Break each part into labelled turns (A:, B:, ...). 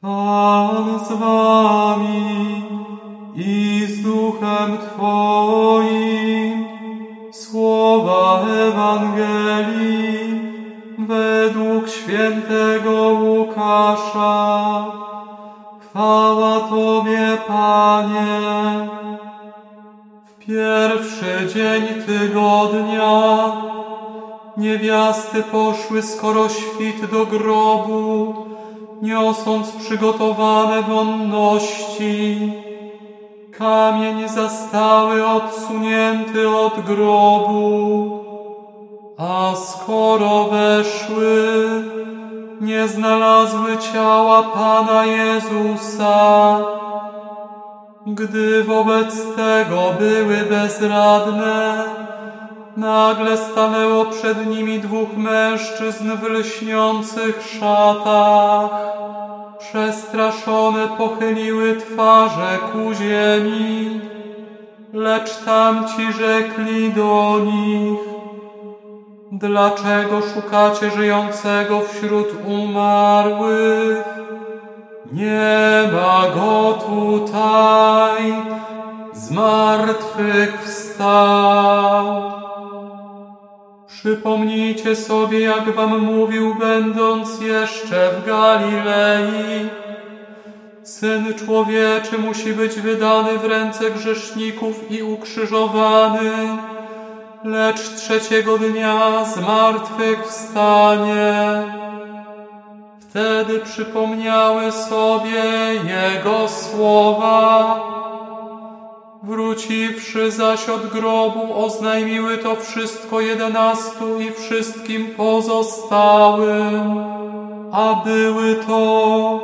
A: Pan z wami i z duchem Twoim. Słowa Ewangelii według świętego Łukasza. Chwała Tobie, Panie. W pierwszy dzień tygodnia niewiasty poszły skoro świt do grobu, niosąc przygotowane wonności. Kamień zastały odsunięty od grobu, a skoro weszły, nie znalazły ciała Pana Jezusa. Gdy wobec tego były bezradne, nagle stanęło przed nimi dwóch mężczyzn w lśniących szatach. Przestraszone pochyliły twarze ku ziemi, lecz tamci rzekli do nich, Dlaczego szukacie żyjącego wśród umarłych? Nie ma go tutaj, z martwych wstał. Przypomnijcie sobie, jak wam mówił, będąc jeszcze w Galilei. Syn człowieczy musi być wydany w ręce grzeszników i ukrzyżowany, lecz trzeciego dnia z martwych wstanie. Wtedy przypomniały sobie Jego słowa. Wróciwszy zaś od grobu, oznajmiły to wszystko jedenastu i wszystkim pozostałym. A były to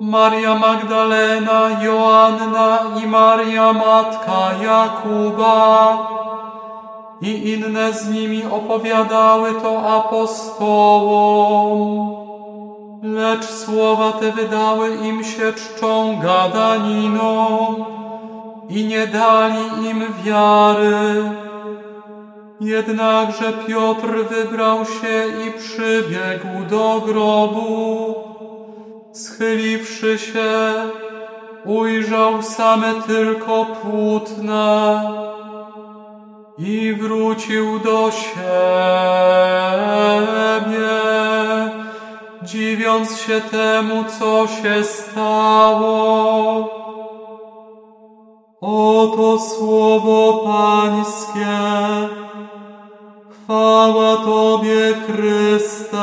A: Maria Magdalena, Joanna i Maria Matka Jakuba. I inne z nimi opowiadały to apostołom. Lecz słowa te wydały im się czczą gadaniną i nie dali im wiary. Jednakże Piotr wybrał się i przybiegł do grobu. Schyliwszy się, ujrzał same tylko płótna i wrócił do siebie, dziwiąc się temu, co się stało. Oto słowo Pańskie. Chwała Tobie, Chryste.